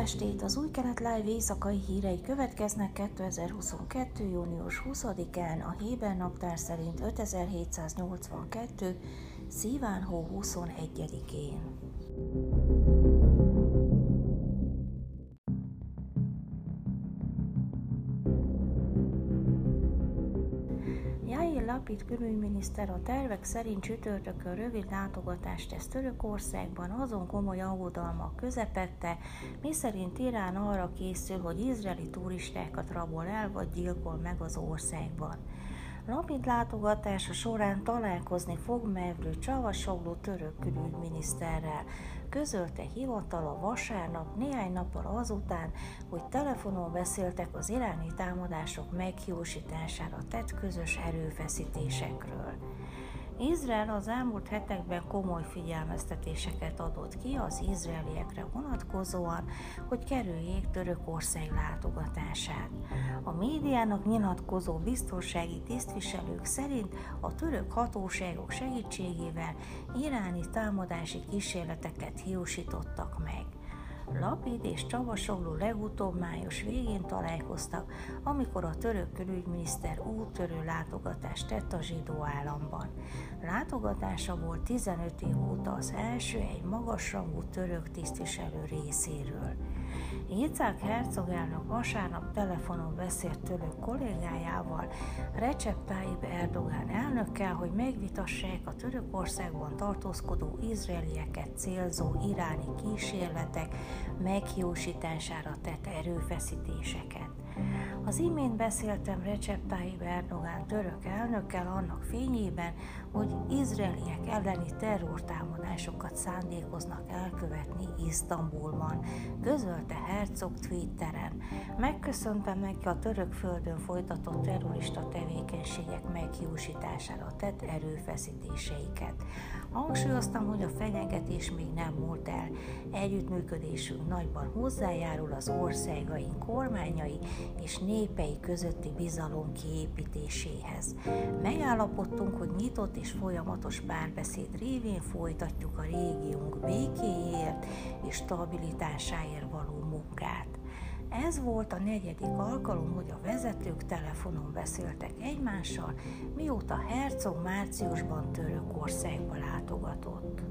estét! Az új kelet live éjszakai hírei következnek 2022. június 20-án a Héber naptár szerint 5782. Szíván hó 21-én. Lapid külügyminiszter a tervek szerint csütörtökön rövid látogatást tesz Törökországban azon komoly aggodalmak közepette, miszerint Irán arra készül, hogy izraeli turistákat rabol el vagy gyilkol meg az országban. Lapid látogatása során találkozni fog Mevlő Csavasogló török külügyminiszterrel, közölte hivatala vasárnap néhány nappal azután, hogy telefonon beszéltek az iráni támadások meghiúsítására tett közös erőfeszítésekről. Izrael az elmúlt hetekben komoly figyelmeztetéseket adott ki az izraeliekre vonatkozóan, hogy kerüljék Törökország látogatását. A médiának nyilatkozó biztonsági tisztviselők szerint a török hatóságok segítségével iráni támadási kísérleteket hiúsítottak meg. Lapid és Csavasogló legutóbb május végén találkoztak, amikor a török külügyminiszter úttörő látogatást tett a zsidó államban. Látogatása volt 15 év óta az első egy magasrangú török tisztviselő részéről. Yitzhak Herzog elnök vasárnap telefonon beszélt török kollégájával, Recep Tayyip Erdogan elnökkel, hogy megvitassák a Törökországban tartózkodó izraelieket célzó iráni kísérletek meghiúsítására tett erőfeszítéseket. Az imént beszéltem Recep Tayyip Erdogan török elnökkel annak fényében, hogy izraeliek elleni terrortámadásokat szándékoznak elkövetni Isztambulban, közölte Herzog Twitteren. Megköszöntem neki a török földön folytatott terrorista tevékenységek meghiúsítására tett erőfeszítéseiket. Hangsúlyoztam, hogy a fenyegetés még nem múlt el. Együttműködésünk nagyban hozzájárul az országaink kormányai és népei közötti bizalom kiépítéséhez. Megállapodtunk, hogy nyitott és folyamatos párbeszéd révén folytatjuk a régiónk békéért és stabilitásáért való munkát. Ez volt a negyedik alkalom, hogy a vezetők telefonon beszéltek egymással, mióta Herzog márciusban Törökországba látogatott.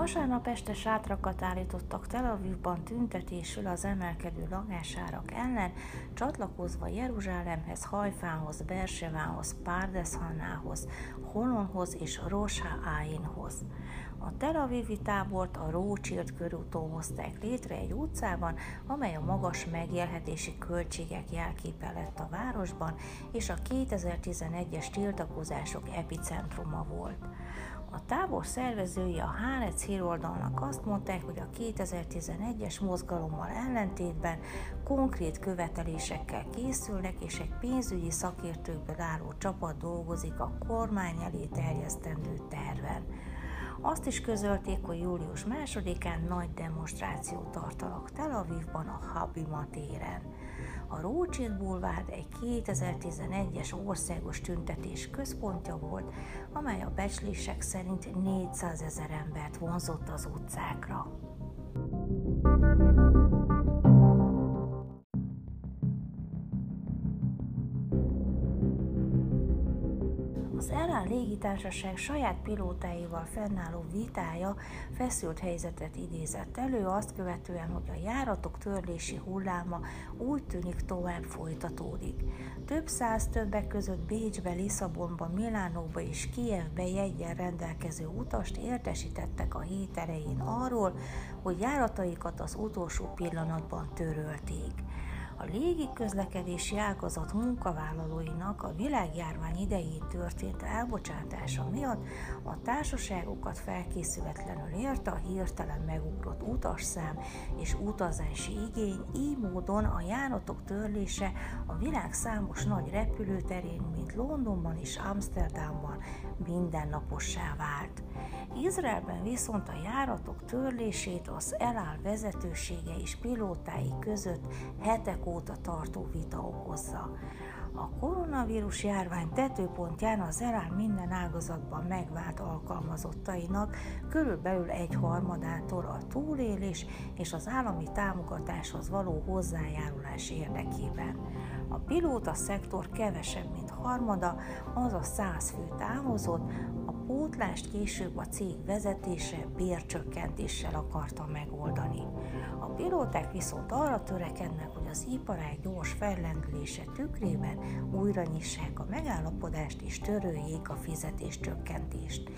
Vasárnap este sátrakat állítottak Tel Avivban tüntetésül az emelkedő lakásárak ellen, csatlakozva Jeruzsálemhez, Hajfához, Bersevához, Párdeshanához, Holonhoz és Rosha Áinhoz. A Tel Avivi tábort a Rócsirt körúton hozták létre egy utcában, amely a magas megélhetési költségek jelképe lett a városban, és a 2011-es tiltakozások epicentruma volt. A tábor szervezői a Hánec híroldalnak azt mondták, hogy a 2011-es mozgalommal ellentétben konkrét követelésekkel készülnek, és egy pénzügyi szakértőkből álló csapat dolgozik a kormány elé terjesztendő terven. Azt is közölték, hogy július másodikán nagy demonstrációt tartanak Tel Avivban a Habima téren. A Rothschild Boulevard egy 2011-es országos tüntetés központja volt, amely a becslések szerint 400 ezer embert vonzott az utcákra. Az Elán légitársaság saját pilótáival fennálló vitája feszült helyzetet idézett elő, azt követően, hogy a járatok törlési hulláma úgy tűnik tovább folytatódik. Több száz többek között Bécsbe, Lisszabonba, Milánóba és Kievbe jegyen rendelkező utast értesítettek a hét elején arról, hogy járataikat az utolsó pillanatban törölték. A légi közlekedési ágazat munkavállalóinak a világjárvány idején történt elbocsátása miatt a társaságokat felkészületlenül érte a hirtelen megugrott utasszám és utazási igény, így módon a járatok törlése a világ számos nagy repülőterén, mint Londonban és Amsterdamban mindennapossá vált. Izraelben viszont a járatok törlését az eláll vezetősége és pilótái között hetek óta tartó vita okozza. A koronavírus járvány tetőpontján az elán minden ágazatban megvált alkalmazottainak körülbelül egy harmadától a túlélés és az állami támogatáshoz való hozzájárulás érdekében. A pilóta szektor kevesebb, mint harmada, azaz 100 fő távozott, a pótlást később a cég vezetése bércsökkentéssel akarta megoldani. A pilóták viszont arra törekednek, az iparág gyors fellendülése tükrében újra nyissák a megállapodást és töröljék a fizetéscsökkentést.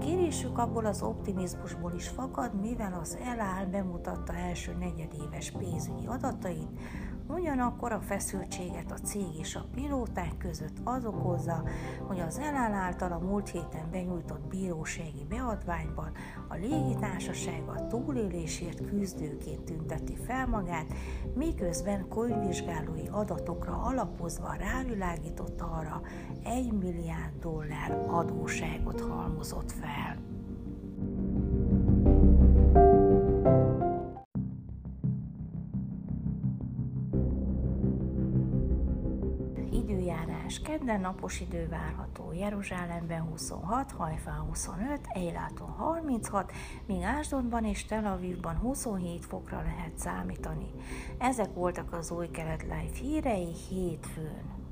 Kérésük abból az optimizmusból is fakad, mivel az eláll bemutatta első negyedéves pénzügyi adatait, Ugyanakkor a feszültséget a cég és a pilóták között az okozza, hogy az eláll által a múlt héten benyújtott bírósági beadványban a légitársaság a túlélésért küzdőként tünteti fel magát, miközben könyvvizsgálói adatokra alapozva rávilágított arra, 1 milliárd dollár adóságot halmozott fel. Időjárás. Kedden napos idő várható. Jeruzsálemben 26, Hajfán 25, Eiláton 36, míg Ásdonban és Tel Avivban 27 fokra lehet számítani. Ezek voltak az új kelet live hírei hétfőn.